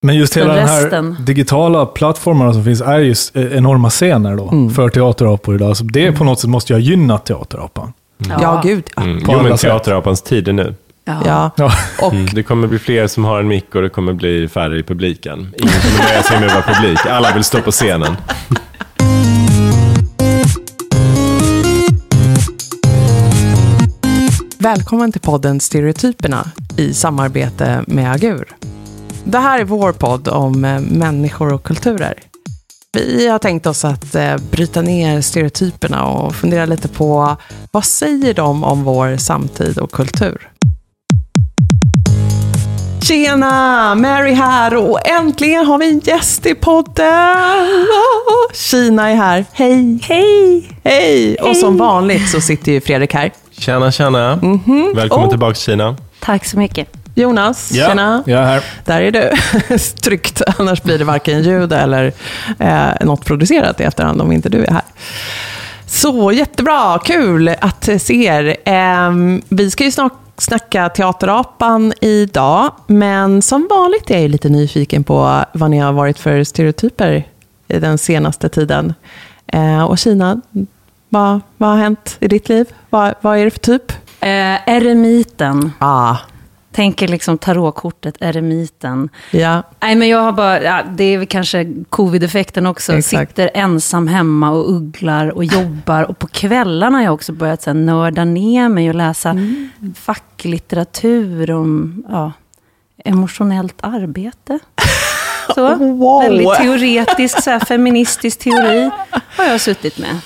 Men just hela den här resten- digitala plattformarna som finns är just eh, enorma scener då, Mm. för teaterapor idag. Så det på något sätt måste ju ha gynnat teaterapan. Ja, gud. Ja. Mm. Jo, men teaterapans tid är nu. ja. Ja. Och Mm. Det kommer bli fler som har en mick och det kommer bli färre i publiken. Ingen kommer nöja sig med att vara publik. Alla vill stå på scenen. Välkommen till podden Stereotyperna i samarbete med Agur. Det här är vår podd om eh, människor och kulturer. Vi har tänkt oss att eh, bryta ner stereotyperna och fundera lite på vad säger de om vår samtid och kultur? Tjena! Mary här och äntligen har vi en gäst i podden! Kina är här. Hej! Hej! Hej! Och som vanligt så sitter ju Fredrik här. Tjena, tjena. Välkommen Oh. tillbaka Kina. Tack så mycket. Jonas, tjena. Jag är här. Där är du. Tryggt, annars blir det varken ljud eller eh, något producerat i efterhand om inte du är här. Så jättebra, kul att se er. Ehm, vi ska ju snart snacka Teaterapan idag, men som vanligt är jag ju lite nyfiken på vad ni har varit för stereotyper i den senaste tiden. Eh, och Kina, vad, vad har hänt i ditt liv? Vad, vad är det för typ? Eh, eremiten. Ah, Tänker liksom tarotkortet, eremiten. ja. Nej, men jag har bara, ja, det är väl kanske covid-effekten också. Exakt. Sitter ensam hemma och ugglar och jobbar. Och på kvällarna har jag också börjat så här, nörda ner mig och läsa Mm. facklitteratur om ja, emotionellt arbete. Så, Wow. Väldigt teoretisk, så här, feministisk teori har jag suttit med.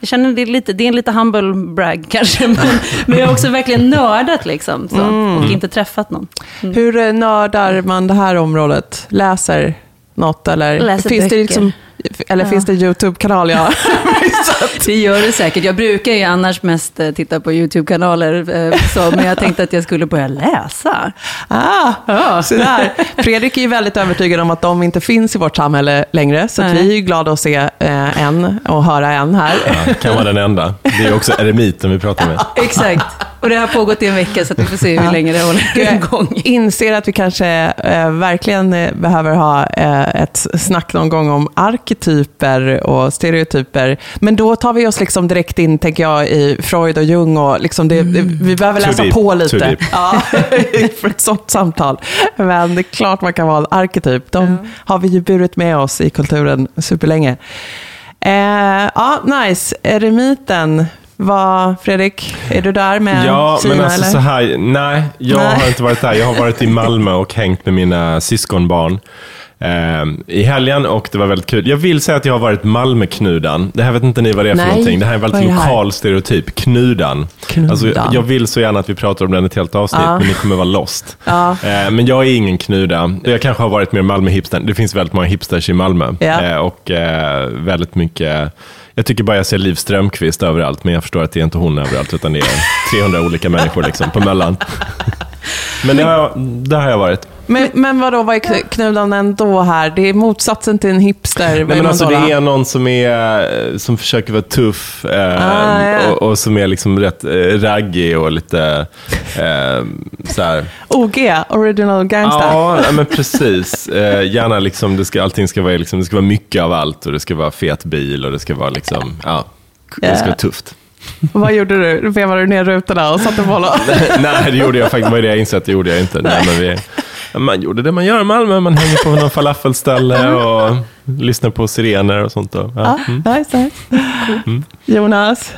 Jag känner det är, lite, det är en lite humble brag kanske, men, men jag har också verkligen nördat liksom, så, och inte träffat någon. Hur eh, nördar man det här området? Läser något eller? Läser finns det liksom, eller Ja. finns det YouTube-kanal? Ja. Det gör det säkert. Jag brukar ju annars mest eh, titta på YouTube-kanaler, eh, så, men jag tänkte att jag skulle börja läsa. ah, Ja. så där. Fredrik är ju väldigt övertygad om att de inte finns i vårt samhälle längre, så vi är ju glada att se eh, en och höra en här. Ja, kan vara den enda. Det är också eremiten vi pratar med. Exakt. Och det har pågått i en vecka, så att vi får se hur länge det håller igång. Jag inser att vi kanske eh, verkligen eh, behöver ha eh, ett snack någon gång om arketyper och stereotyper. Men då tar vi oss liksom direkt in, tänker jag, i Freud och Jung. Och liksom det, det, vi behöver läsa deep, på lite ja, för ett sånt samtal. Men det är klart man kan vara en arketyp. De har vi ju burit med oss i kulturen superlänge. Eh, ja, nice. Eremiten. Vad, Fredrik, är du där med Ja, Kina? men alltså eller? så här, nej, jag Nej. har inte varit där. Jag har varit i Malmö och hängt med mina syskonbarn eh, i helgen och det var väldigt kul. Jag vill säga att jag har varit Malmöknudan. Det här vet inte ni vad det är för Nej, någonting. Det här är en väldigt är lokal stereotyp. Knudan. Knudan. Alltså, jag vill så gärna att vi pratar om den i ett helt avsnitt, Ja. men ni kommer vara lost. Ja. Eh, men jag är ingen knuda. Jag kanske har varit mer Malmö-hipster. Det finns väldigt många hipsters i Malmö. Ja. Eh, och väldigt mycket... Jag tycker bara jag ser Liv Strömquist överallt, men jag förstår att det är inte hon överallt, utan det är 300 olika människor liksom, på Möllan. Men det har jag, det har jag varit. Men, men vadå, vad är kn- knudan ändå här? Det är motsatsen till en hipster. Nej, men alltså, det är någon som, är, som försöker vara tuff eh, Ah, ja. och, och som är liksom rätt eh, raggig och lite eh, så här. OG, Original Gangsta. Ja, men precis. Eh, gärna liksom, det ska, allting ska vara, liksom, det ska vara mycket av allt och det ska vara fet bil och det ska vara liksom, ja, det ska vara tufft. Vad gjorde du? Vevade du ner rutorna och satte på något? Nej, det gjorde jag faktiskt. Det var det jag insåg att det gjorde jag inte. Nej, men vi, man gjorde det man gör i Malmö. Man hänger på någon falafelställe och lyssnar på sirener och sånt. Då. Ja. Ja, nice, nice. Mm. Jonas?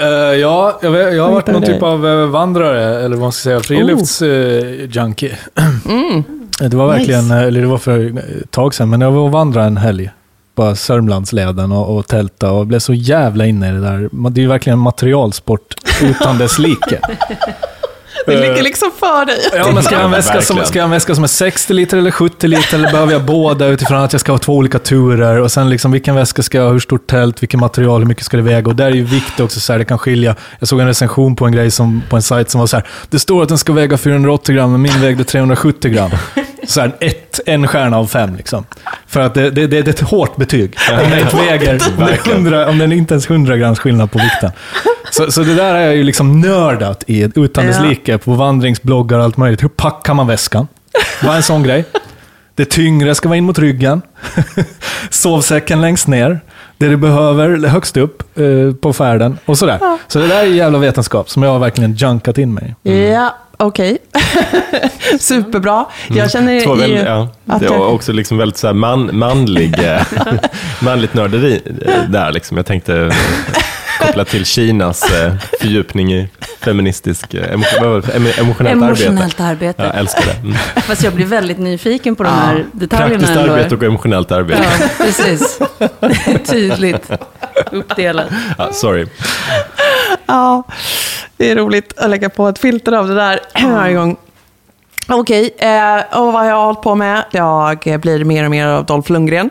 Eh, ja, jag, vet, jag har varit någon typ av eh, vandrare, eller vad man ska säga, friluftsjunkie. Mm. Det var verkligen, Nice. eh, eller det var för ett tag sedan, men jag var och vandrade en helg. Bara Sörmlandsleden och, och tälta och blev så jävla inne i det där. Det är ju verkligen en materialsport utan dess like. Det Eh, ligger liksom för dig. Ja, men ska jag, ha en väska som, ska jag ha en väska som är 60 liter eller 70 liter, eller behöver jag båda utifrån att jag ska ha två olika turer? Och sen liksom, vilken väska ska jag ha, hur stort tält, vilket material, hur mycket ska det väga? Och där är ju vikt också, så här, det kan skilja. Jag såg en recension på en grej som, på en sajt som var så här, det står att den ska väga 480 gram, men min vägde 370 gram. Så här, ett, en stjärna av fem liksom. För att det, det, det är ett hårt betyg. Om det inte väger, om det, är Verkligen. 100, om det är inte ens 100 grams skillnad på vikten. Så, så det där är jag ju liksom nördat i, utan dess Ja. like, på vandringsbloggar och allt möjligt. Hur packar man väskan? Vad är en sån grej? Det tyngre ska vara in mot ryggen. Sovsäcken längst ner. Det du behöver högst upp eh, på färden och sådär. Så det där är jävla vetenskap som jag har verkligen junkat in mig i. Ja, okej. Superbra. Jag känner Mm. Två väl, ju ja. att Det var också liksom väldigt så här man, manlig, eh, manligt nörderi eh, där. Liksom. Jag tänkte koppla till Kinas eh, fördjupning i feministisk, eh, emo, vad var det? Emo- emotionellt, arbete. Emotionellt arbete. Jag älskar det. Mm. Fast jag blir väldigt nyfiken på de Ja. här detaljerna Praktiskt ändå. arbete och emotionellt arbete. Ja, precis. Tydligt uppdelat. Ja, sorry. Ja, det är roligt att lägga på ett filter av det där varje gång. Okej, eh, och vad har jag hållit på med? Jag blir mer och mer av Dolph Lundgren.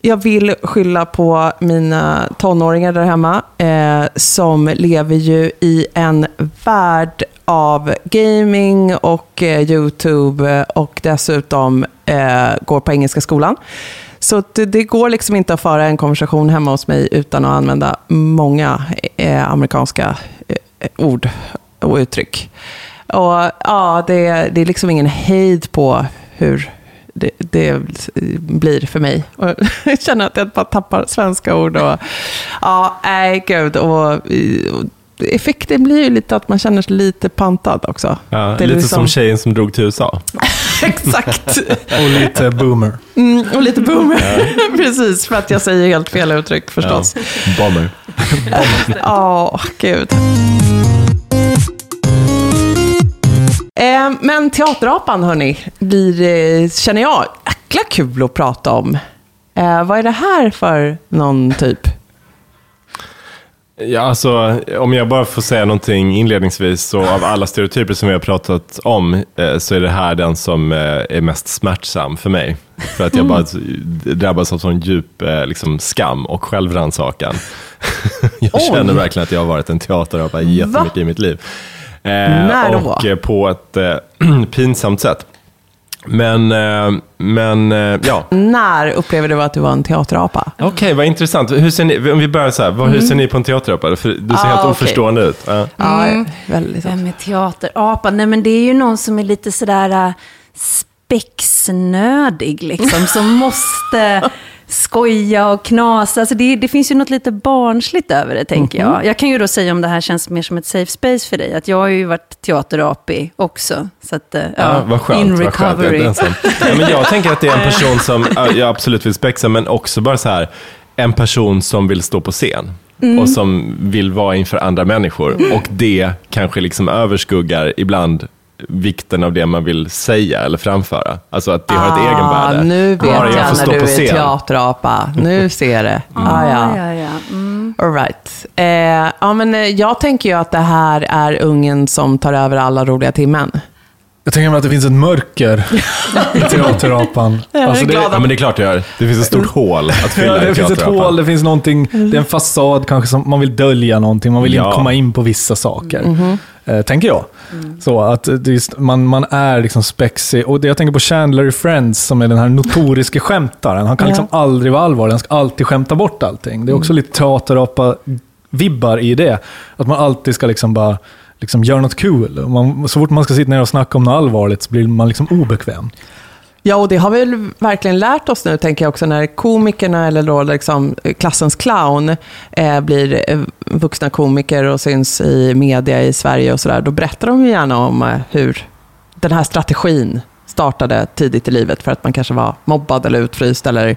Jag vill skylla på mina tonåringar där hemma, eh, som lever ju i en värld av gaming och eh, YouTube och dessutom eh, går på Engelska skolan. Så det, det går liksom inte att föra en konversation hemma hos mig utan att använda många eh, amerikanska eh, ord och uttryck. Och ja, det, det är liksom ingen hejd på hur det, det blir för mig. Och jag känner att jag bara tappar svenska ord. Och, ja, nej gud. Och, och effekten blir ju lite att man känner sig lite pantad också. Ja, lite liksom- som tjejen som drog till USA. Exakt. Och lite boomer. Mm, och lite boomer. Precis, för att jag säger helt fel uttryck förstås. Ja. Bomber. Ja, gud. Eh, men teaterapan, hörni, blir, eh, känner jag, jäkla kul att prata om. Eh, vad är det här för någon typ? Ja, alltså, om jag bara får säga någonting inledningsvis, så av alla stereotyper som vi har pratat om, eh, så är det här den som eh, är mest smärtsam för mig. För att jag bara drabbas av sån djup eh, liksom, skam och självrannsakan. jag Oj. känner verkligen att jag har varit en teaterapa jättemycket Va? i mitt liv. Eh, När då? Och eh, på ett eh, pinsamt sätt. Men, eh, men eh, ja. När upplever du att du var en teaterapa? Okej, vad intressant. Hur ser ni, om vi börjar så här, vad, hur ser ni på en teaterapa? För du ser Ah, helt okej. oförstående ut. Ja. Ja, väldigt. Vem är teaterapa? Nej, men det är ju någon som är lite sådär äh, spexnödig, liksom. Som måste skoja och knasa. Alltså det, det finns ju något lite barnsligt över det, tänker jag. Jag kan ju då säga om det här känns mer som ett safe space för dig. Att jag har ju varit teaterapig också. Så att, äh, Ja, vad skönt. in vad skönt. Jag, recovery. ja, men jag tänker att det är en person som ja, jag absolut vill spexa, men också bara så här, en person som vill stå på scen. Mm. Och som vill vara inför andra människor. Och det kanske liksom överskuggar ibland vikten av det man vill säga eller framföra. Alltså att det har ett egenvärde. Ah, nu vet Bara jag, får när du är teaterapa. Nu ser jag det. Ah, ja. ja, ja. Mm. All right. Eh, ja, men eh, jag tänker ju att det här är ungen som tar över alla roliga timmen. Jag tänker mig att det finns ett mörker i teaterapan. Jag är Alltså det, Ja, men det är klart det gör. Det finns ett stort hål att fylla Ja, i det finns ett hål, det finns någonting, det är en fasad kanske som man vill dölja någonting, man vill Ja. inte komma in på vissa saker. Mhm. Eh, tänker jag. Så att just, man, man är liksom spexig. Och det jag tänker på Chandler i Friends som är den här notoriske skämtaren. Han kan Ja. liksom aldrig vara allvarlig, han ska alltid skämta bort allting. Det är också lite teaterapa-vibbar i det. Att man alltid ska liksom bara liksom göra något kul. Man, så fort man ska sitta ner och snacka om något allvarligt så blir man liksom obekväm. Ja, och det har vi väl verkligen lärt oss nu, tänker jag också, när komikerna, eller då liksom eh, klassens clown, eh, blir eh, vuxna komiker och syns i media i Sverige och sådär. Då berättar de ju gärna om eh, hur den här strategin startade tidigt i livet för att man kanske var mobbad eller utfryst eller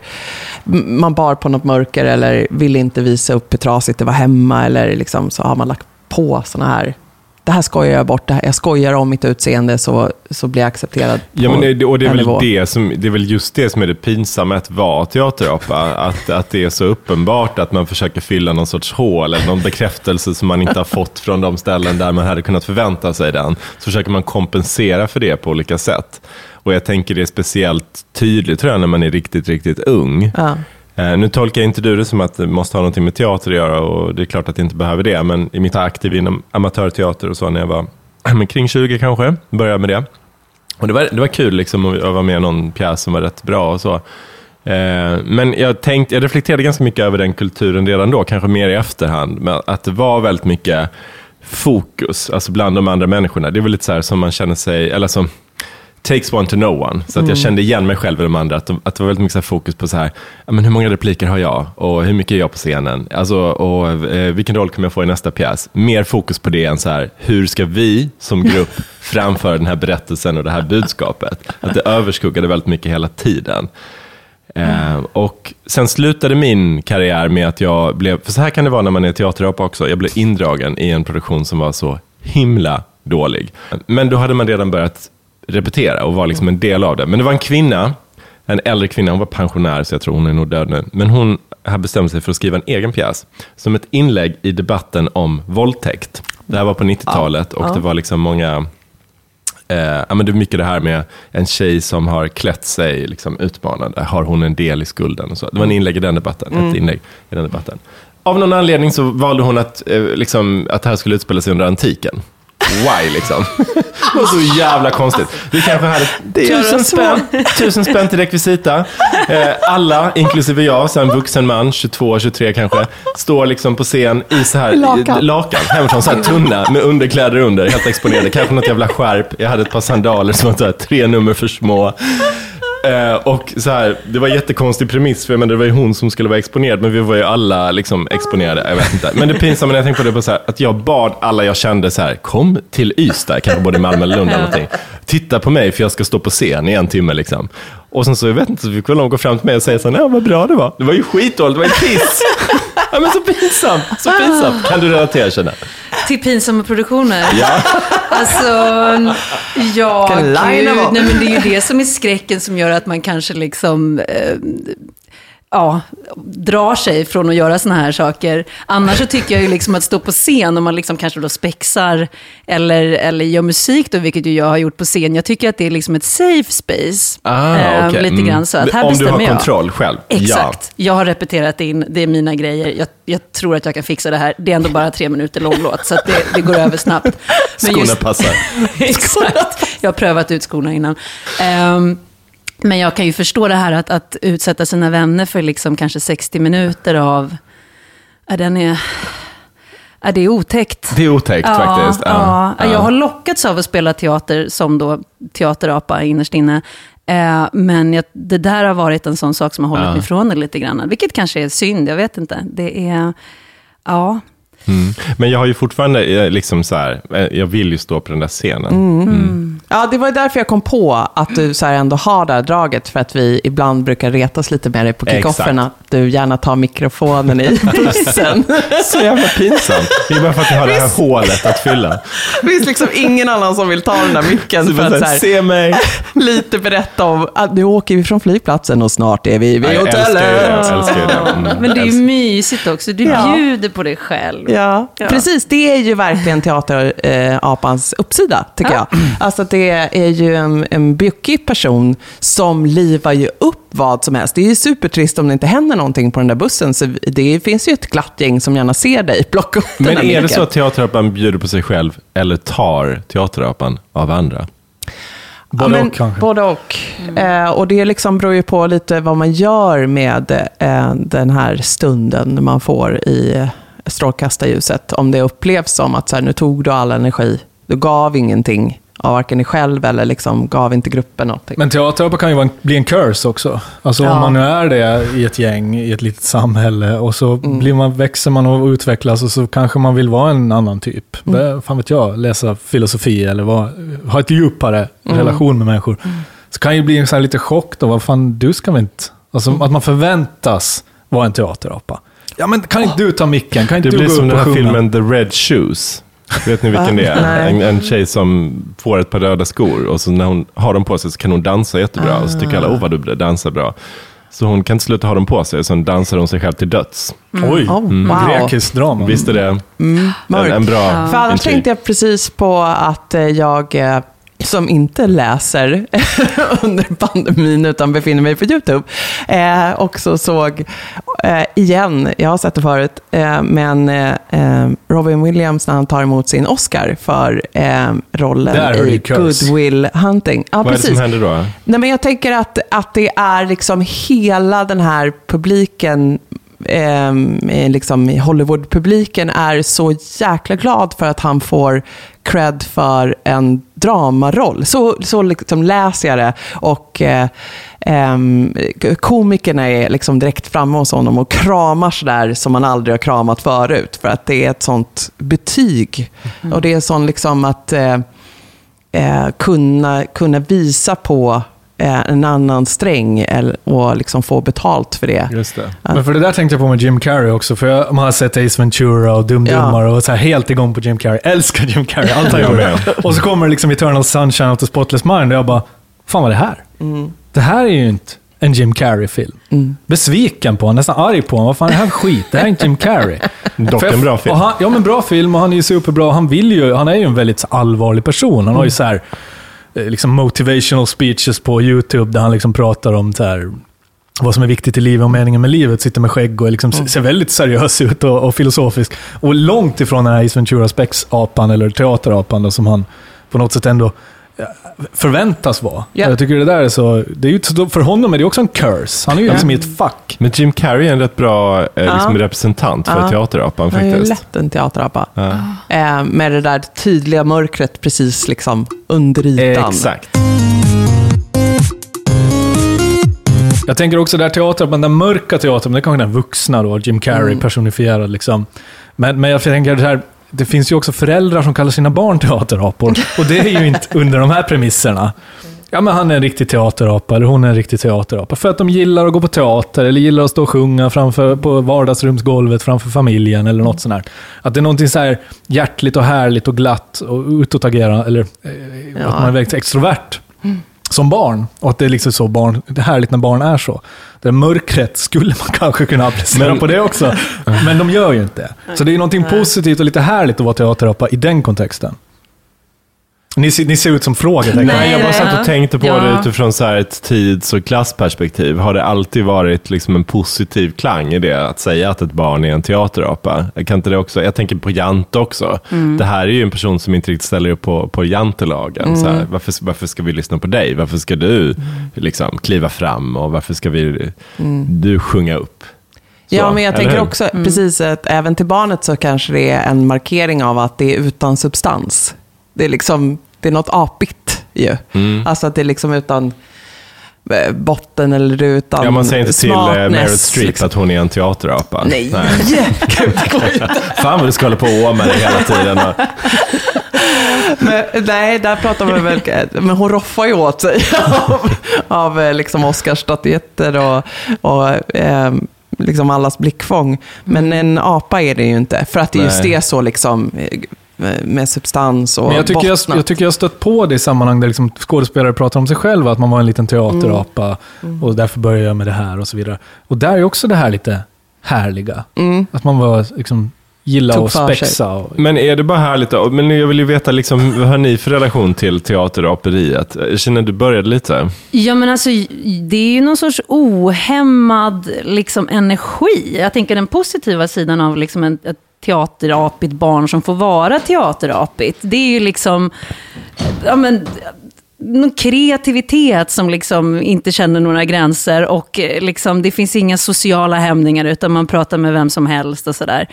man bar på något mörker eller ville inte visa upp hur trasigt det var hemma eller liksom så har man lagt på sådana här det här skojar jag bort, det här, jag skojar om mitt utseende så, så blir jag accepterad på Ja, men det, och det är, väl nivå. det, som, det är väl just det som är det pinsamma att vara teaterapa. Att, att det är så uppenbart att man försöker fylla någon sorts hål eller någon bekräftelse som man inte har fått från de ställen där man hade kunnat förvänta sig den. Så försöker man kompensera för det på olika sätt. Och jag tänker det är speciellt tydligt tror jag när man är riktigt, riktigt ung. Ja. Eh, nu tolkar inte du det som att det måste ha någonting med teater att göra och det är klart att det inte behöver det. Men i mitt aktiv inom amatörteater och så när jag var kring 20 kanske, började med det. Och det var, det var kul liksom att vara med i någon pjäs som var rätt bra och så. Eh, men jag, tänkte, jag reflekterade ganska mycket över den kulturen redan då, kanske mer i efterhand. Men att det var väldigt mycket fokus, alltså bland de andra människorna. Det är väl lite så här som man känner sig, eller som takes one to know one. Så att jag kände igen mig själv i de andra. Att, de, att det var väldigt mycket så fokus på så här, men hur många repliker har jag? Och hur mycket är jag på scenen? Alltså, och eh, vilken roll kommer jag få i nästa pjäs? Mer fokus på det än så här, hur ska vi som grupp framföra den här berättelsen och det här budskapet? Att det överskuggade väldigt mycket hela tiden. Eh, och sen slutade min karriär med att jag blev, för så här kan det vara när man är teaterapa också, jag blev indragen i en produktion som var så himla dålig. Men då hade man redan börjat repetera och var liksom en del av det. Men det var en kvinna, en äldre kvinna, hon var pensionär så jag tror hon är nog död nu. Men hon hade bestämt sig för att skriva en egen pjäs som ett inlägg i debatten om våldtäkt. Det här var på 90-talet och det var liksom många Eh, ja, men det är mycket det här med en tjej som har klätt sig liksom, utmanande. Har hon en del i skulden? Och så. Det var en inlägg i den debatten. Ett inlägg i den debatten. Av någon anledning så valde hon att, eh, liksom, att det här skulle utspela sig under antiken. Why liksom? Det var så jävla konstigt. Vi kanske hade tusen spänn, tusen spänn till rekvisita. Eh, alla, inklusive jag, så en vuxen man, 22, 23 kanske, står liksom på scen i så här Lakan. lakan hemifrån, så här tunna med underkläder under, helt exponerade. Kanske något jävla skärp. Jag hade ett par sandaler som var så här, tre nummer för små. Eh, och så här, det var en jättekonstig premiss, för jag menar, det var ju hon som skulle vara exponerad, men vi var ju alla liksom exponerade. Jag vet inte. Men det pinsamma när jag tänkte på det var så här, att jag bad alla jag kände så här, kom till Ystad, kanske både Malmö eller Lund eller någonting. Titta på mig för jag ska stå på scen i en timme liksom. Och sen så, jag vet inte, så fick väl någon gå fram till mig och säga så här, nej vad bra det var. Det var ju skitdåligt, det var ju piss ja men så pinsamt, så pinsamt. Kan du relatera känna? Till pinsamma produktioner. Ja. Alltså, ja, gud. Nej, men det är ju det som är skräcken som gör att man kanske liksom... Eh, Ja, drar sig från att göra såna här saker. Annars så tycker jag ju liksom att stå på scen och man liksom kanske då spexar eller, eller gör musik då, vilket ju jag har gjort på scen. Jag tycker att det är liksom ett safe space. Ah, Eh, okej. Lite Mm. grann så att här Om du bestämmer har jag. kontroll själv. Exakt. Jag har repeterat in, det är mina grejer. Jag, jag tror att jag kan fixa det här. Det är ändå bara tre minuter lång låt, så det, det går över snabbt. Men Skorna passar. Exakt. Jag har prövat ut skorna innan. Ehm, men jag kan ju förstå det här att, att utsätta sina vänner för liksom kanske 60 minuter av... Ja, den är... Ja, det är otäckt. Det är otäckt faktiskt. Ja, Ja. Jag har lockats av att spela teater som då teaterapa innerst inne. Eh, men jag, det där har varit en sån sak som har hållit Ja. mig ifrån det lite grann. Vilket kanske är synd, jag vet inte. Det är... Ja, Mm. Men jag har ju fortfarande, eh, liksom så här, eh, jag vill ju stå på den där scenen. Mm. Ja, det var ju därför jag kom på att du så här ändå har det här draget, för att vi ibland brukar retas lite med dig på kickoffen, Exakt. att du gärna tar mikrofonen i bussen. Så jävla pinsamt. Det är bara för att jag har det här hålet att fylla. Det finns liksom ingen annan som vill ta den där micken Så för att så här, se mig. lite berätta om att nu åker vi från flygplatsen och snart är vi vid Ja, jag älskar ju det. hotellet. Jag älskar ju det. Mm, men det är ju mysigt också. Du Ja. bjuder på dig själv. Ja, precis. Det är ju verkligen teaterapans uppsida, tycker jag. Alltså det är ju en, en bjuckig person som livar ju upp vad som helst. Det är ju supertrist om det inte händer någonting på den där bussen. Så det finns ju ett glatt gäng som gärna ser dig plocka upp den Men är det så att teaterapan bjuder på sig själv eller tar teaterapan av andra? Både men, och kanske. Både och. Eh, och det liksom beror ju på lite vad man gör med eh, den här stunden man får i eh, strålkastarljuset. Om det upplevs som att så här, nu tog du all energi, du gav ingenting av varken dig själv eller liksom gav inte gruppen någonting. Men teaterapa kan ju en, bli en curse också. Alltså Ja. om man nu är det i ett gäng, i ett litet samhälle och så Mm. blir man, växer man och utvecklas och så kanske man vill vara en annan typ. Mm. Det, fan vet jag, läsa filosofi eller vara, ha ett djupare Mm. relation med människor. Så kan ju bli en sån lite chock då, vad fan, du ska väl inte... Alltså Mm. att man förväntas vara en teaterapa. Ja men kan inte du ta micken? Kan inte Det du blir gå som upp den här sjunga? filmen The Red Shoes. Vet ni vilken det är? Nej. En, en tjej som får ett par röda skor och så när hon har dem på sig så kan hon dansa jättebra. Och så tycker alla, oh vad du dansar bra. Så hon kan inte sluta ha dem på sig, så dansar hon sig själv till döds. Oj, Oh, wow. grekiskt drama. Visst är det en, mörkt. en bra För annars intrig? tänkte jag precis på att eh, jag, eh, som inte läser under pandemin utan befinner mig på YouTube, eh, också såg eh, igen, jag har sett det förut, eh, men eh, eh, Robin Williams när han tar emot sin Oscar för eh, rollen i curse. Good Will Hunting. Ja, Vad är det precis. som händer då? Nej, men jag tänker att, att det är liksom hela den här publiken eh, liksom Hollywood-publiken är så jäkla glad för att han får cred för en dramaroll. Så, så liksom läser jag det. Och eh, eh, komikerna är liksom direkt framme hos honom och kramar sådär som man aldrig har kramat förut. För att det är ett sånt betyg. Mm. Och det är sån liksom att eh, eh kunna, kunna visa på en annan sträng och liksom få betalt för det. Just det. Men för det där tänkte jag på med Jim Carrey också, för jag, man har sett Ace Ventura och Dumdummar ja. och så här helt igång på Jim Carrey. Älskar Jim Carrey, allt han gör. och så kommer liksom Eternal Sunshine of the Spotless Mind och jag bara, fan vad är det här? Mm. Det här är ju inte en Jim Carrey-film. Mm. Besviken på honom, nästan arg på honom. Vad fan är det här för skit? Det här är inte Jim Carrey. Dock en bra film. Han, ja, men bra film och han är ju superbra. Han, vill ju, han är ju en väldigt allvarlig person. Han har ju mm. så här, Eh, liksom motivational speeches på YouTube där han liksom pratar om så här, vad som är viktigt i livet och meningen med livet. Sitter med skägg och liksom mm. ser väldigt seriös ut och, och, filosofisk. Och långt ifrån den här Ace Ventura Spex-apan, eller teaterapan, då, som han på något sätt ändå förväntas vara. Yeah. Jag tycker det där är så... Det är ju, för honom är det också en curse. Han är ju liksom i ett fack. Men Jim Carrey är en rätt bra eh, liksom representant för teaterapan faktiskt. Han är lätt en teaterapa. Eh, med det där tydliga mörkret precis liksom under ytan. Exakt. Jag tänker också där teatern, den mörka teatern, det är kanske den vuxna då, Jim Carrey mm. personifierad liksom. Men, men jag tänker det här det finns ju också föräldrar som kallar sina barn teaterapor. Och det är ju inte under de här premisserna. Ja, men han är en riktig teaterapa, eller hon är en riktig teaterapa. För att de gillar att gå på teater, eller gillar att stå och sjunga framför, på vardagsrumsgolvet framför familjen, eller något sånt där. Att det är någonting så här hjärtligt och härligt och glatt och utåtagerande, eller eh, ja. att man är väldigt extrovert. Mm som barn. Och att det är liksom så barn, det är härligt när barn är så. Det mörkret skulle man kanske kunna applicera men, på det också. Men de gör ju inte det. Så det är någonting positivt och lite härligt att vara teaterapa i den kontexten. Ni, ni ser ut som frågetecken. Nej, jag bara satt och tänkte på ja. det utifrån så ett tids och klassperspektiv. Har det alltid varit liksom en positiv klang i det, att säga att ett barn är en teaterapa? Kan inte det också, jag tänker på Jante också. Mm. Det här är ju en person som inte riktigt ställer upp på, på jantelagen. Mm. Så här, varför, varför ska vi lyssna på dig? Varför ska du mm. liksom, kliva fram och varför ska vi, mm. du sjunga upp? Så, ja, men jag tänker också, mm. precis, att även till barnet så kanske det är en markering av att det är utan substans. Det är, liksom, det är något apigt ju. Mm. Alltså att det är liksom utan eh, botten eller utan Ja, man säger inte till uh, Meryl Streep liksom. att hon är en teaterapa. Nej, Nej. Gud, Fan vad du ska hålla på och med det hela tiden. men, nej, där pratar man väl... Men hon roffar ju åt sig av, av eh, liksom Oscarsstatyetter och, och eh, liksom allas blickfång. Men en apa är det ju inte. För att det är just det så liksom med substans och Men jag tycker jag, jag, tycker jag stött på det i sammanhang där liksom skådespelare pratar om sig själva, att man var en liten teaterapa mm. mm. och därför började jag med det här och så vidare. Och där är också det här lite härliga. Mm. Att man var liksom gilla att spexa. Och... Men är det bara härligt då? Men jag vill ju veta, liksom, vad har ni för relation till teateraperiet? Jag känner du började lite. Ja, men alltså, det är ju någon sorts ohämmad liksom, energi. Jag tänker den positiva sidan av liksom, en, ett teaterapigt barn som får vara teaterapigt. Det är ju liksom, ja men, någon kreativitet som liksom inte känner några gränser och eh, liksom, det finns inga sociala hämningar utan man pratar med vem som helst och sådär.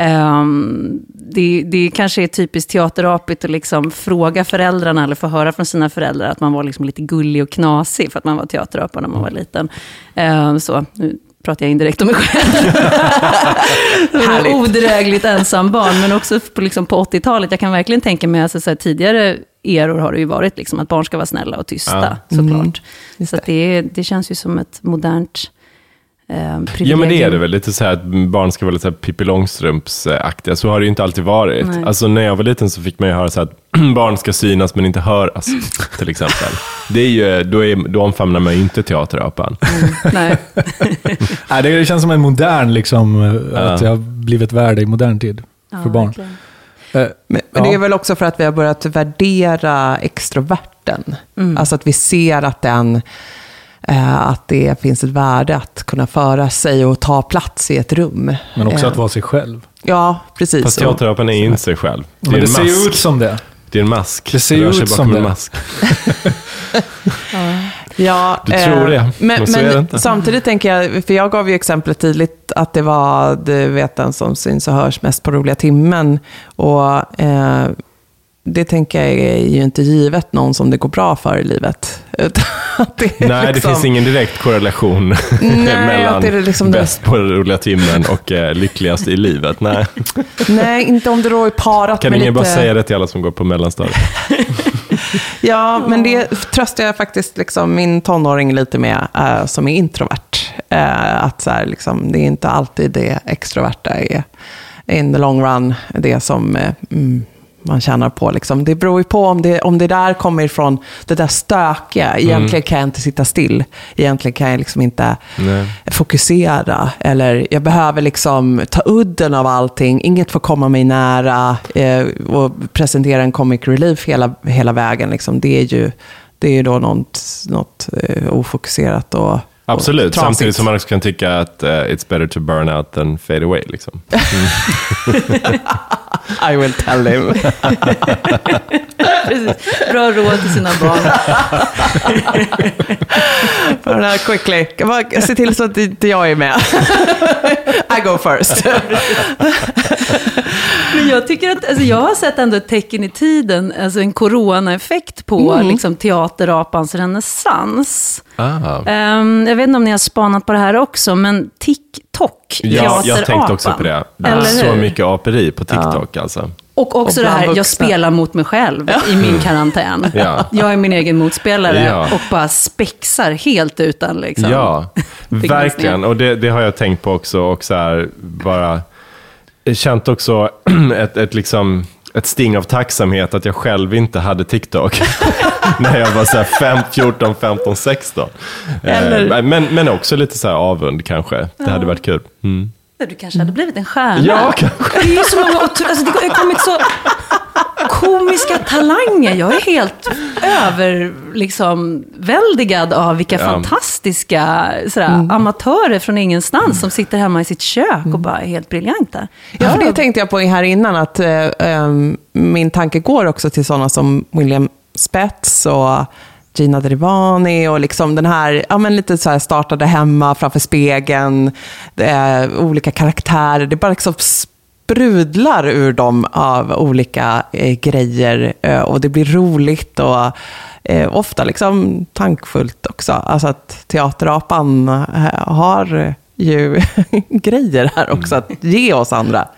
Um, det, det kanske är typiskt teaterapigt att liksom fråga föräldrarna eller få höra från sina föräldrar att man var liksom lite gullig och knasig för att man var teaterapa när man var liten. Um, så, nu pratar jag indirekt om mig själv. Odrägligt ensam barn, men också på, liksom på 80-talet. Jag kan verkligen tänka mig, alltså, så här, tidigare eror har det ju varit liksom, att barn ska vara snälla och tysta, ja. såklart. Mm. Så det, det känns ju som ett modernt Eh, ja men det är det väl, lite så här att barn ska vara lite här Pippi Långstrumps-aktiga. Så har det ju inte alltid varit. Alltså när jag var liten så fick man ju höra så att barn ska synas men inte höras, till exempel. Det är ju, då, är, då omfamnar man ju inte teaterapan. Mm, nej. nej, det känns som en modern, liksom, att det har blivit värde i modern tid för ja, barn. Verkligen. Eh, men, men det är väl också för att vi har börjat värdera extroverten. Mm. Alltså att vi ser att den Eh, att det finns ett värde att kunna föra sig och ta plats i ett rum. Men också att eh, vara sig själv. Ja, precis. Fast teaterapen är inte sig själv. Det, Men det ser ju ut som det. Det är en mask. Det ser ju ut som det. Mask. ja. Du tror det, men, men så är det inte. samtidigt tänker jag, för jag gav ju exemplet tydligt att det var du vet, den som syns och hörs mest på roliga timmen. Och eh, det tänker jag är ju inte givet någon som det går bra för i livet. Det Nej, det liksom- finns ingen direkt korrelation Nej, mellan det liksom det- bäst på roliga timmen och eh, lyckligast i livet. Nej. Nej, inte om det då är parat Kan med ingen lite... bara säga det till alla som går på mellanstadiet? Ja, men det tröstar jag faktiskt liksom min tonåring lite med, eh, som är introvert. Eh, att så här, liksom, det är inte alltid det extroverta är, in the long run, det som eh, mm, man tjänar på. Liksom. Det beror ju på om det, om det där kommer ifrån det där stökiga. Egentligen kan jag inte sitta still. Egentligen kan jag liksom inte Nej. fokusera. Eller jag behöver liksom ta udden av allting. Inget får komma mig nära. Eh, och presentera en comic relief hela, hela vägen. Liksom. Det, är ju, det är ju då något, något eh, ofokuserat och Absolut, samtidigt som man också kan tycka att eh, it's better to burn out than fade away. Liksom. I will tell him. Precis. Bra råd till sina barn. Den här quickly. Bara Se till så att inte jag är med. I go first. Men jag tycker att, alltså jag har sett ändå ett tecken i tiden, alltså en coronaeffekt på liksom, teaterapans renässans. Ehm, jag vet inte om ni har spanat på det här också, men TikTok, Ja, jag tänkte teaterapan. också på det. Det är Eller så hur? mycket aperi på TikTok alltså. Och också Och det här, jag spelar mot mig själv i min karantän. Ja. Jag är min egen motspelare Ja. och bara spexar helt utan liksom. Ja, verkligen. Och det, det har jag tänkt på också. Och så här, bara känt också ett, ett, liksom, ett sting av tacksamhet att jag själv inte hade TikTok. När jag var så här fem, 14, 15, 16. Eller- Eh, Men, men också lite så här avund kanske. Det hade varit kul. Mm. Du kanske hade blivit en stjärna. Ja, kanske. Det är ju så många otro... alltså, det har kommit så komiska talanger. Jag är helt över, liksom, väldigad av vilka Ja. fantastiska sådär, amatörer från ingenstans som sitter hemma i sitt kök och bara är helt briljanta. Ja, för det tänkte jag på här innan, att eh, ehm, min tanke går också till sådana som William Spets och Gina Derivani och liksom den här, ja men lite så här startade hemma framför spegeln, är olika karaktärer, det bara liksom sprudlar ur dem av olika eh, grejer eh, och det blir roligt och eh, ofta liksom tankfullt också. Alltså att teaterapan eh, har ju grejer här också att ge oss andra.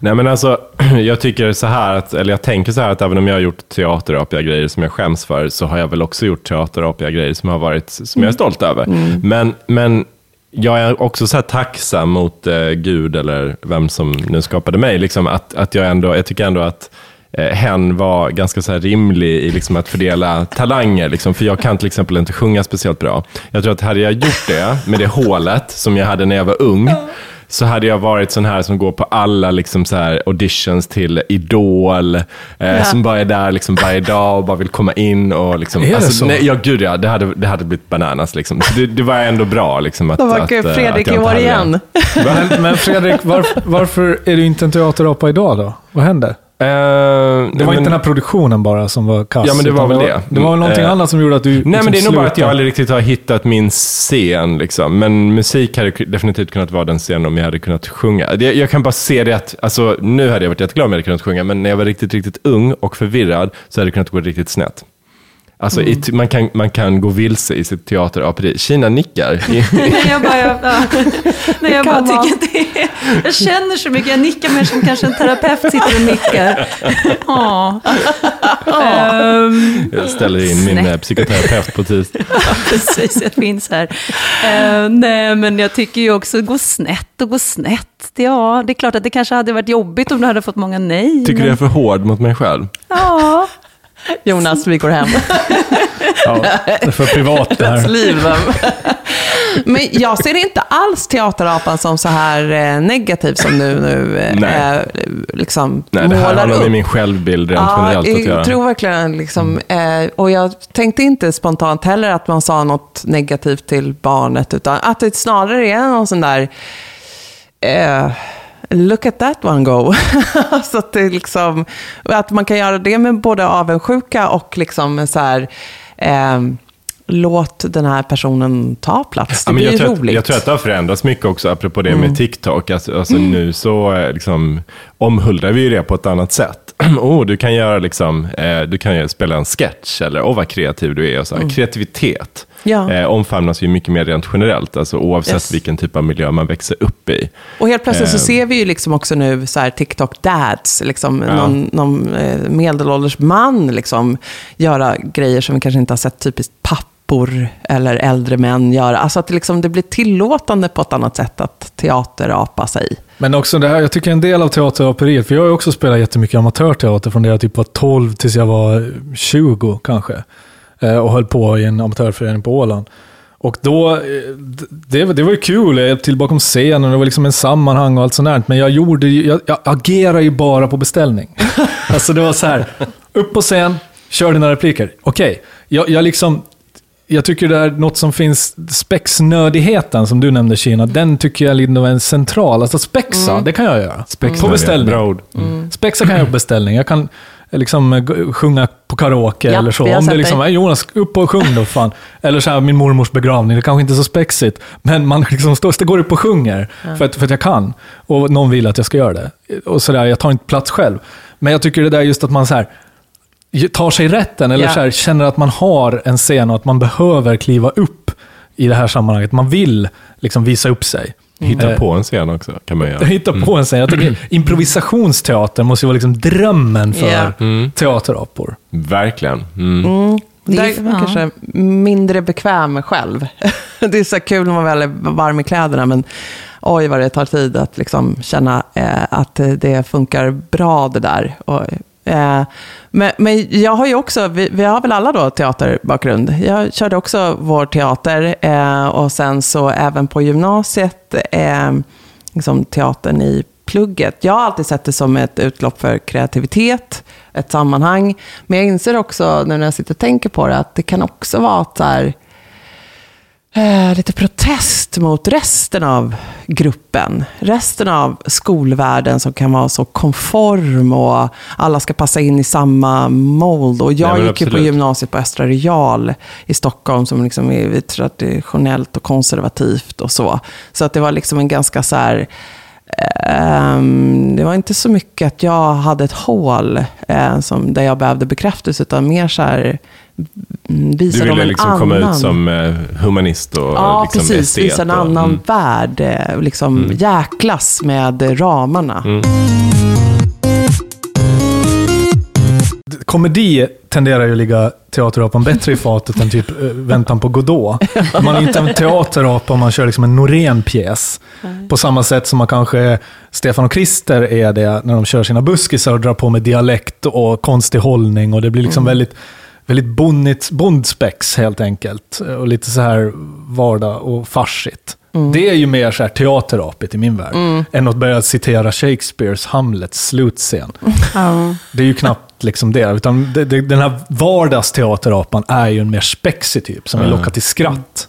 Nej men alltså, jag tycker så här, att, eller jag tänker så här att även om jag har gjort teaterapiga grejer som jag skäms för, så har jag väl också gjort teaterapiga grejer som, har varit, som jag är stolt över. Men, men jag är också så här tacksam mot eh, Gud, eller vem som nu skapade mig, liksom, att, att jag, ändå, jag tycker ändå att eh, hen var ganska så här rimlig i liksom att fördela talanger. Liksom, för jag kan till exempel inte sjunga speciellt bra. Jag tror att hade jag gjort det med det hålet som jag hade när jag var ung, så hade jag varit sån här som går på alla liksom så här auditions till Idol, eh, som bara är där liksom varje dag och bara vill komma in. Och liksom, Är det alltså, så? Nej, ja, gud ja, det hade, det hade blivit bananas. Liksom. Så det, det var ändå bra. Liksom, att, var att, eh, Fredrik att i år det. igen. Men, men Fredrik, varför, varför är du inte en teaterapa idag då? Vad händer? Eh, Det var inte den här produktionen bara som var kass? Ja, men det var väl det. det. Det var väl någonting Eh, annat som gjorde att du Nej, liksom men det är nog bara att jag aldrig riktigt har hittat min scen. Liksom. Men musik hade definitivt kunnat vara den scenen om jag hade kunnat sjunga. Det- Jag kan bara se det att, alltså, nu hade jag varit jätteglad om jag hade kunnat sjunga, men när jag var riktigt, riktigt ung och förvirrad så hade det kunnat gå riktigt snett. Alltså, Mm. i man, kan, man kan gå vilse i sitt teateraperi. Kina nickar. Nej, jag bara, jag, ja. Nej, jag bara tycker att det är, Jag känner så mycket, jag nickar mer som kanske en terapeut sitter och nickar. Ja. Ehm, Jag ställer in min Snett. eh, psykoterapeut på tisdag. Precis, jag finns här. Eh, nej, men jag tycker ju också gå snett och gå snett. Ja, det är klart att det kanske hade varit jobbigt om du hade fått många nej. Tycker du men, jag är för hård mot mig själv? Ja, Jonas, vi går hem. Ja, det är för privat det här. liv. Men jag ser inte alls teaterapan som så här eh, negativ som du nu eh, Nej. eh, liksom Nej, det här upp. med min självbild rent generellt att jag göra. tror verkligen liksom, eh, och jag tänkte inte spontant heller att man sa något negativt till barnet, utan att det snarare är någon sån där, eh, look at that one go. så att det liksom, att man kan göra det med både avundsjuka och liksom så här, eh, låt den här personen ta plats. Det Ja, men blir jag, tror att, roligt. jag tror att det har förändrats mycket också, apropå det Mm. med TikTok. Alltså, alltså Nu så eh, liksom, omhuldar vi det på ett annat sätt. oh, du kan göra liksom, eh, du kan spela en sketch, eller åh vad kreativ du är. Och så här. Kreativitet Mm. Ja. eh, omfamnas ju mycket mer rent generellt, alltså, oavsett Yes. vilken typ av miljö man växer upp i. Och helt plötsligt så Eh. ser vi ju liksom också nu så här TikTok dads, liksom Ja. någon, någon eh, medelålders man liksom göra grejer som vi kanske inte har sett typiskt pappor eller äldre män göra. Alltså att det, liksom, det blir tillåtande på ett annat sätt att teaterapa sig. Men också det här, jag tycker en del av teateraperiet, för jag har ju också spelat jättemycket amatörteater från det jag typ var 12 tills jag var 20 kanske. Eh, Och höll på i en amatörförening på Åland. Och då, eh, det, var- det var ju kul, jag hjälpte till bakom scenen, det var liksom en sammanhang och allt sånt där. Men jag gjorde jag, jag agerar ju bara på beställning. alltså det var så här, upp på scen, kör dina repliker. Okej, jag, jag liksom, jag tycker det är något som finns, spexnödigheten som du nämnde Kina, den tycker jag liksom är central. Alltså spexa, det kan jag göra. på beställning. Bra ord. Spexa kan jag göra på beställning. Jag kan liksom eh, sjunga på karaoke Ja, eller så. Om det liksom, dig. "Hey, Jonas, upp och sjung då fan. Eller så här, min mormors begravning, det kanske inte är så spexigt. Men man liksom står, går upp och sjunger för, att, för att jag kan. Och någon vill att jag ska göra det. Och så där, jag tar inte plats själv. Men jag tycker det där just att man så här, tar sig rätten eller Ja. så här, känner att man har en scen och att man behöver kliva upp i det här sammanhanget. Man vill liksom visa upp sig. Hitta Eh, på en scen också, kan man göra. Hitta på en scen. Jag tycker improvisationsteater måste ju vara liksom drömmen för Ja. teaterapor. Verkligen. Mm. Det är- Där är man kanske mindre bekväm själv. det är så kul när man väl är varm i kläderna, men oj vad det tar tid att liksom känna eh, att det funkar bra det där. Och, eh, men, men jag har ju också, vi, vi har väl alla då teaterbakgrund. Jag körde också vår teater eh, och sen så även på gymnasiet, eh, liksom teatern i plugget. Jag har alltid sett det som ett utlopp för kreativitet, ett sammanhang. Men jag inser också, nu när jag sitter och tänker på det, att det kan också vara att så här, eh, lite protest mot resten av gruppen. Resten av skolvärlden som kan vara så konform och alla ska passa in i samma mold. Och jag Nej, gick ju på gymnasiet på Östra Real i Stockholm som liksom är traditionellt och konservativt och så. Så att det var liksom en ganska så här Ehm, det var inte så mycket att jag hade ett hål eh, som, där jag behövde bekräftelse, utan mer så här, visa Du dem ville en liksom annan. komma ut som eh, humanist och Ja, liksom precis. estet Visa en och- annan mm. värld. eh, Liksom jäklas med ramarna. Mm. Komedi tenderar ju att ligga teaterapan bättre i fatet än typ eh, Väntan på Godot. Man är inte en teaterapa om man kör liksom en Norén-pjäs. På samma sätt som man kanske, Stefan och Krister är det när de kör sina buskisar och drar på med dialekt och konstig hållning och det blir liksom väldigt, väldigt bonnigt, bondspex helt enkelt. Och lite så här vardag och farsigt. Det är ju mer så här teaterapigt i min värld, än att börja citera Shakespeares Hamlets slutscen. Ja. Det är ju knappt liksom det, utan det, det, den här vardagsteaterapan är ju en mer spexig typ, som vill locka till skratt.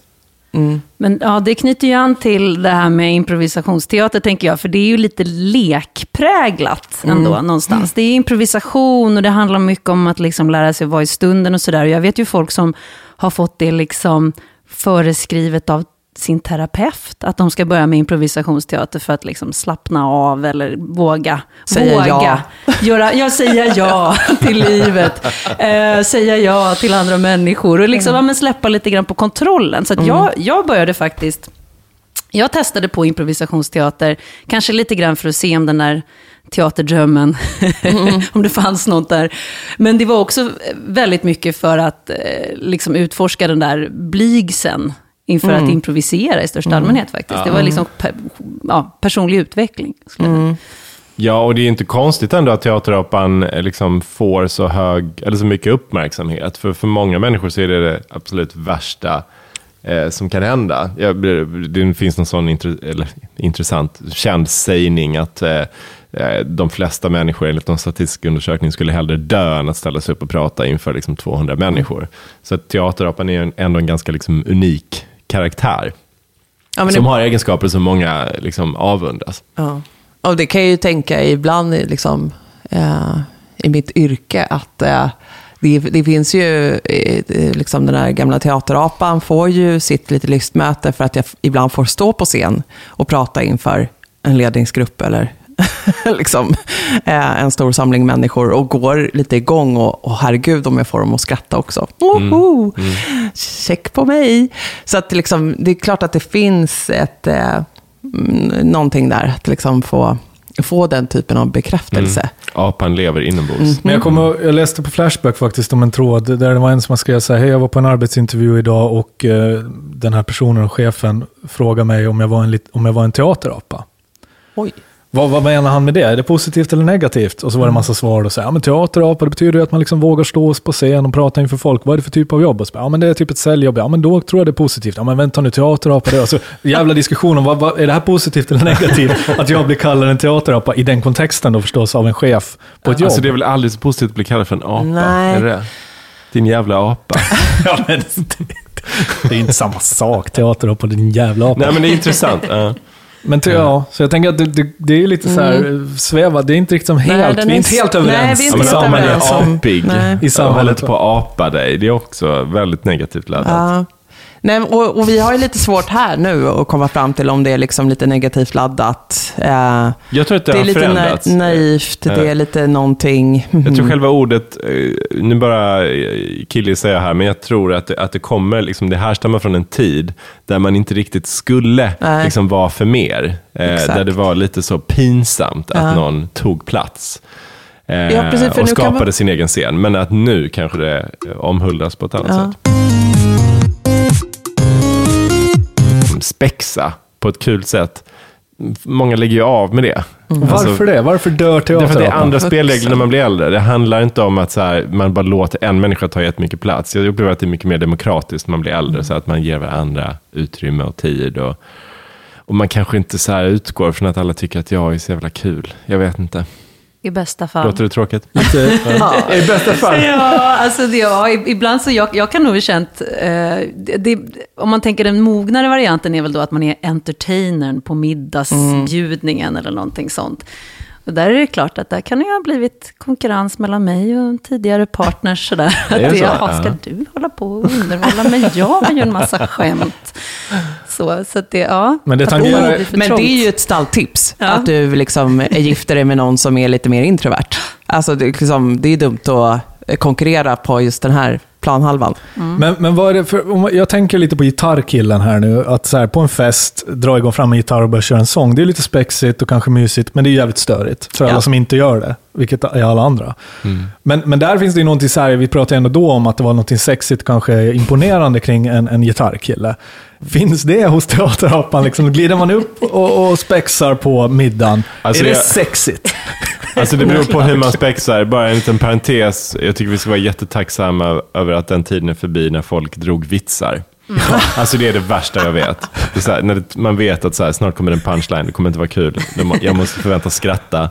Men ja, det knyter ju an till det här med improvisationsteater, tänker jag. För det är ju lite lekpräglat ändå, någonstans. Det är improvisation och det handlar mycket om att liksom lära sig vara i stunden och sådär. Jag vet ju folk som har fått det liksom föreskrivet av sin terapeut, att de ska börja med improvisationsteater för att liksom slappna av eller våga. Säga våga. ja. Göra, ja, säga ja till livet. Eh, säga ja till andra människor och liksom, ja, men släppa lite grann på kontrollen. Så att jag, jag började faktiskt jag testade på improvisationsteater, kanske lite grann för att se om den där teaterdrömmen, om det fanns något där. Men det var också väldigt mycket för att eh, liksom utforska den där blygsen inför att improvisera i största allmänhet faktiskt. Det var liksom pe- ja, personlig utveckling. säga. Ja, och det är inte konstigt ändå att teaterapan eh, liksom får så hög, eller så mycket uppmärksamhet. För för många människor så är det det absolut värsta eh, som kan hända. Jag, det finns någon sån intre, eller, intressant, känd sägning att eh, eh, de flesta människor enligt någon statistisk undersökning skulle hellre dö än att ställa sig upp och prata inför liksom 200 människor. Så teaterapan är en- ändå en ganska liksom unik karaktär. Ja, som det, har egenskaper som många liksom avundas. ja. Och det kan jag ju tänka ibland i, liksom, eh, i mitt yrke, att eh, det, det finns ju, eh, liksom den där gamla teaterapan får ju sitt lite lystmöte för att jag ibland får stå på scen och prata inför en ledningsgrupp eller liksom, eh, en stor samling människor och går lite igång och, och herregud om jag får dem att skratta också. Woho! Mm. Mm. Check på mig! Så att liksom, det är klart att det finns ett, eh, någonting där, att liksom få få den typen av bekräftelse. Mm. Apan lever inombords. Mm. Men jag, kommer, jag läste på Flashback faktiskt om en tråd där det var en som skrev så här, hej jag var på en arbetsintervju idag och eh, den här personen, chefen, frågade mig om jag var en, om jag var en teaterapa. Oj. Vad, vad menar han med det? Är det positivt eller negativt? Och så var det en massa svar och så ja men teaterapa, det betyder ju att man liksom vågar stå på scen och prata inför folk. Vad är det för typ av jobb? Och så, ja men det är typ ett säljjobb. Ja men då tror jag det är positivt. Ja men vänta nu, teaterapa, det är alltså jävla diskussion om vad, vad, är det här positivt eller negativt? att jag blir kallad en teaterapa i den kontexten då förstås av en chef på ett jobb. Alltså det är väl aldrig så positivt att bli kallad för en apa? Nej. Är det? Din jävla apa. ja, men det, det är inte samma sak, teaterapa, din jävla apa. Nej men det är intressant. Uh. Men till, ja, så jag tänker att det, det, det är lite så här mm. sväva, det är inte riktigt som helt, nej, vi är inte helt överens. Nej, vi är inte helt överens. Om man är apig i samhället på att apa dig, det är också väldigt negativt laddat. Ja. Nej, och, och, vi har ju lite svårt här nu att komma fram till om det är liksom lite negativt laddat. Eh, jag tror att det, det är lite förändrats. naivt, det är lite någonting. Jag tror själva ordet, eh, nu bara killgissar jag här, men jag tror att det, att det kommer, liksom, det härstammar från en tid där man inte riktigt skulle liksom, vara för mer. Eh, där det var lite så pinsamt att ja. någon tog plats. Eh, ja, precis, och skapade man... sin egen scen. Men att nu kanske det omhuldas på ett annat ja. sätt. Spexa på ett kul sätt. Många lägger ju av med det. Mm. Alltså, Varför det? Varför dör teatern? Därför det är andra spelregler när man blir äldre. Det handlar inte om att så här, man bara låter en människa ta jättemycket plats. Jag upplever att det är mycket mer demokratiskt när man blir äldre, mm. så att man ger varandra utrymme och tid. Och, och man kanske inte så utgår från att alla tycker att jag är så jävla kul. Jag vet inte. I bästa fall. Låter det tråkigt? ja. I bästa fall? Ja, alltså det, ja, ibland så jag, jag kan nog ha känt, eh, det, om man tänker den mognare varianten är väl då att man är entertainern på middagsbjudningen mm. eller någonting sånt. Och där är det klart att där kan det ha blivit konkurrens mellan mig och tidigare partners. Sådär. Det att det, jaha, ska du hålla på och underhålla mig? Jag har ju en massa skämt. Så, så att det, ja. Men det, tangerar... det Men det är ju ett stalltips. Ja. Att du liksom gifter dig med någon som är lite mer introvert. Alltså, det, liksom, det är dumt att konkurrera på just den här planhalvan. Mm. Men, men vad är det för, jag tänker lite på gitarrkillen här nu, att så här, på en fest dra igång fram en gitarr och börja köra en sång. Det är lite spexigt och kanske mysigt, men det är jävligt störigt för alla som inte gör det, vilket är alla andra. Mm. Men, men där finns det ju någonting så här, vi pratade ändå då om att det var någonting sexigt, kanske imponerande kring en, en gitarrkille. Finns det hos teaterapan? Liksom, glider man upp och, och spexar på middagen? Alltså är det jag... sexigt? Alltså det beror på hur man spexar. Bara en liten parentes. Jag tycker vi ska vara jättetacksamma över att den tiden är förbi när folk drog vitsar. Mm. Alltså det är det värsta jag vet. Här, när det, man vet att så här, snart kommer en punchline, det kommer inte vara kul. Jag måste förväntas skratta.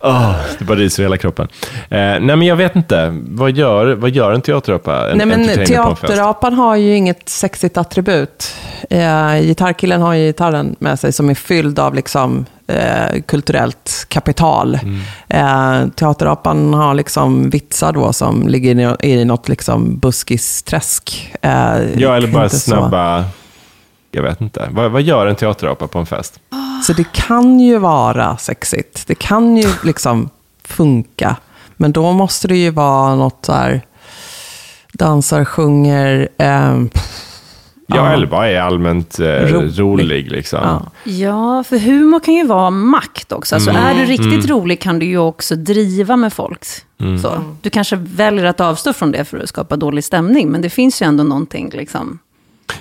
Oh, det bara ryser i hela kroppen. Eh, nej men jag vet inte, vad gör, vad gör en teaterapa? En, nej men teaterapan har ju inget sexigt attribut. Eh, gitarrkillen har ju gitarren med sig som är fylld av liksom, eh, kulturellt kapital. Mm. Eh, teaterapan har liksom vitsar då som ligger i, i något liksom buskisträsk. Eh, ja, eller bara snabba, så. jag vet inte. Vad, vad gör en teaterapa på en fest? Så det kan ju vara sexigt. Det kan ju liksom funka. Men då måste det ju vara något så här, dansar, sjunger, eh, Ja, bara är allmänt eh, rolig. rolig liksom. ja. ja. för humor kan ju vara makt också. Alltså, mm. Är du riktigt mm. rolig kan du ju också driva med folk. Mm. Så, du kanske väljer att avstå från det för att skapa dålig stämning, men det finns ju ändå någonting liksom,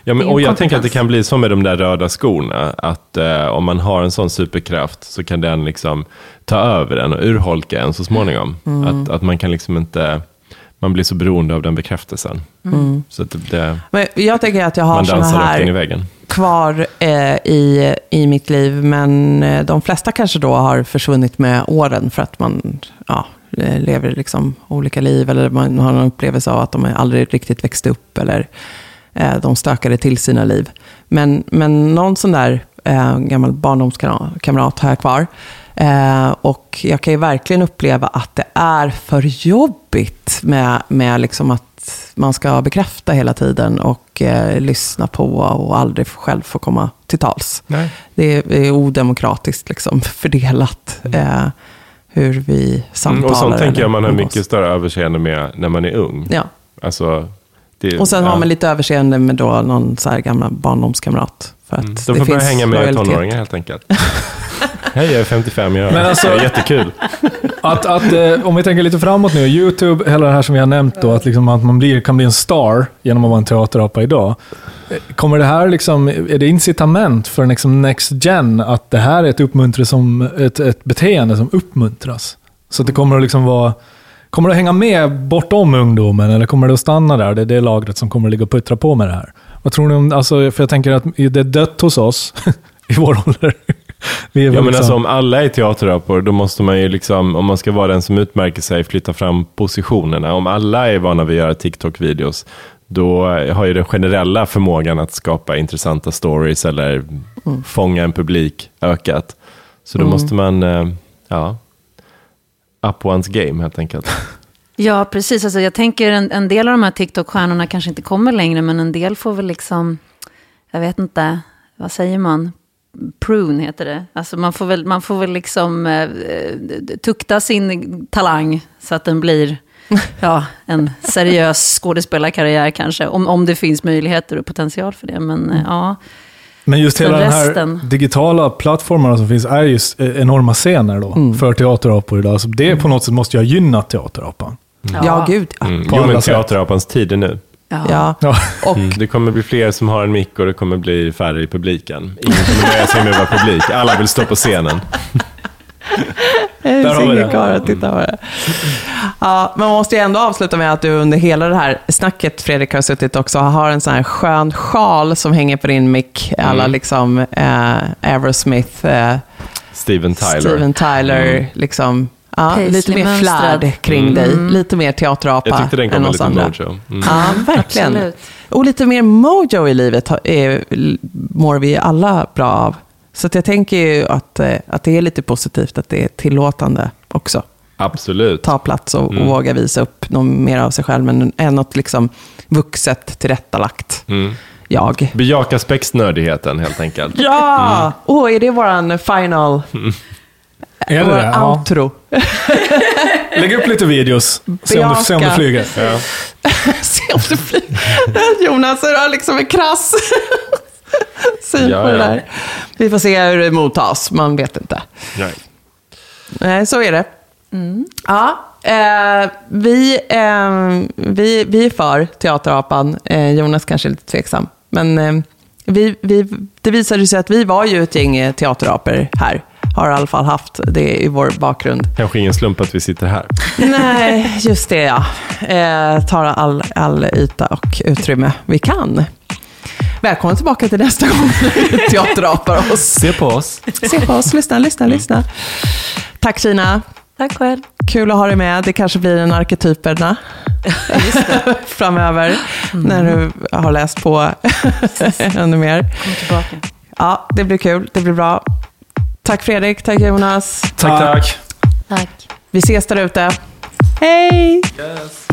Ja, men, och jag tänker att det kan bli som med de där röda skorna. Att eh, om man har en sån superkraft så kan den liksom ta över en och urholka en så småningom. Mm. Att, att man kan liksom inte man blir så beroende av den bekräftelsen. Mm. Så det, det, men jag tänker att jag har sådana här kvar eh, i, i mitt liv, men eh, de flesta kanske då har försvunnit med åren för att man ja, eh, lever liksom olika liv eller man har en upplevelse av att de aldrig riktigt växte upp eller eh, de stökade till sina liv. Men, men någon sån där eh, gammal barndomskamrat har jag kvar. Eh, och jag kan ju verkligen uppleva att det är för jobbigt med, med liksom att man ska bekräfta hela tiden och eh, lyssna på och aldrig själv få komma till tals. Nej. Det är, är odemokratiskt liksom, fördelat eh, hur vi samtalar. Mm, och sånt tänker jag man har mycket större överseende med när man är ung. Ja. Alltså, det, Och sen ja. har man lite överseende med då någon så här gamla barndomskamrat. För att Mm. De får börja finns hänga med lojalitet. tonåringar helt enkelt. Hej, jag är 55, jag Men alltså- det är jättekul. Att, att, eh, om vi tänker lite framåt nu, YouTube, hela det här som vi har nämnt då, att, liksom att man blir, kan bli en star genom att vara en teaterapa idag. Eh, Kommer det här liksom, är det incitament för liksom next gen att det här är ett, uppmuntre som, ett, ett beteende som uppmuntras? Så att det kommer att liksom vara, kommer det att hänga med bortom ungdomen eller kommer det att stanna där? Det är det lagret som kommer att ligga och puttra på med det här. Vad tror ni om, alltså, för jag tänker att det är dött hos oss i vår ålder. Vi är Ja, men liksom- alltså, om alla är teaterapor, då måste man ju liksom, om man ska vara den som utmärker sig, flytta fram positionerna. Om alla är vana vid att göra TikTok-videos, då har ju den generella förmågan att skapa intressanta stories eller fånga en publik ökat. Så då måste man, eh, ja, up one's game helt enkelt. Ja, precis. Alltså, jag tänker en, en del av de här TikTok-stjärnorna kanske inte kommer längre, men en del får väl liksom, jag vet inte, vad säger man? Prune heter det. Alltså man får väl, man får väl liksom eh, tukta sin talang så att den blir ja, en seriös skådespelarkarriär kanske. Om, om det finns möjligheter och potential för det. Men eh, ja, Men just hela den här digitala plattformarna som finns är just eh, enorma scener då Mm. för teaterapor idag. Så det på något sätt måste ju ha gynnat teaterapan. Ja, gud ja. Mm. Jo, men teaterapans tid är nu. ja. ja. Ja. Och Mm. Det kommer bli fler som har en mick och det kommer bli färre i publiken. Ingen kommer nöja sig med att vara publik. Alla vill stå på scenen. Vi inget det. kvar att titta på det. Ja, man måste ju ändå avsluta med att du under hela det här snacket, Fredrik, har suttit också och har en sån här skön sjal som hänger på din mick. Alla liksom eh, Aerosmith, eh, Steven Tyler. Steven Tyler, Mm. liksom. Ja, lite mer flärd kring Mm. dig. Lite mer teaterapa Jag tyckte den än kom med oss lite andra. mojo. Mm. Ja, verkligen. Absolut. Och lite mer mojo i livet är, mår vi alla bra av. Så att jag tänker ju att, eh, att det är lite positivt att det är tillåtande också. Absolut. Ta plats och, Mm. och våga visa upp något mer av sig själv, men än något liksom vuxet tillrättalagt Mm. jag. Bejaka spexnördigheten helt enkelt. Ja! Åh, är det våran final? Är det vår det? Ja. outro? Lägg upp lite videos. Se om, du, se om du flyger. Ja. Se om det flyger. Jonas är liksom en krass syn Ja, på det ja. där. Vi får se hur det mottas, man vet inte. Nej. Så är det. Ja, eh, vi, eh, vi, vi är för Teaterapan. Eh, Jonas kanske är lite tveksam. Men vi, vi, det visade sig att vi var ju ett gäng teaterapor här. Har i alla fall haft det i vår bakgrund. Kanske ingen slump att vi sitter här. Nej, just det ja. Eh, tar all, all yta och utrymme vi kan. Välkomna tillbaka till nästa gång vi teaterapar oss. Se på oss. Se på oss, lyssna, lyssna, lyssna. Tack Kina. Tack själv. Kul att ha dig med. Det kanske blir en arketyperna framöver. När du har läst på ännu mer. Kom tillbaka. Ja, det blir kul. Det blir bra. Tack Fredrik, tack Jonas. Tack, tack. Tack. Vi ses där ute. Hej! Yes.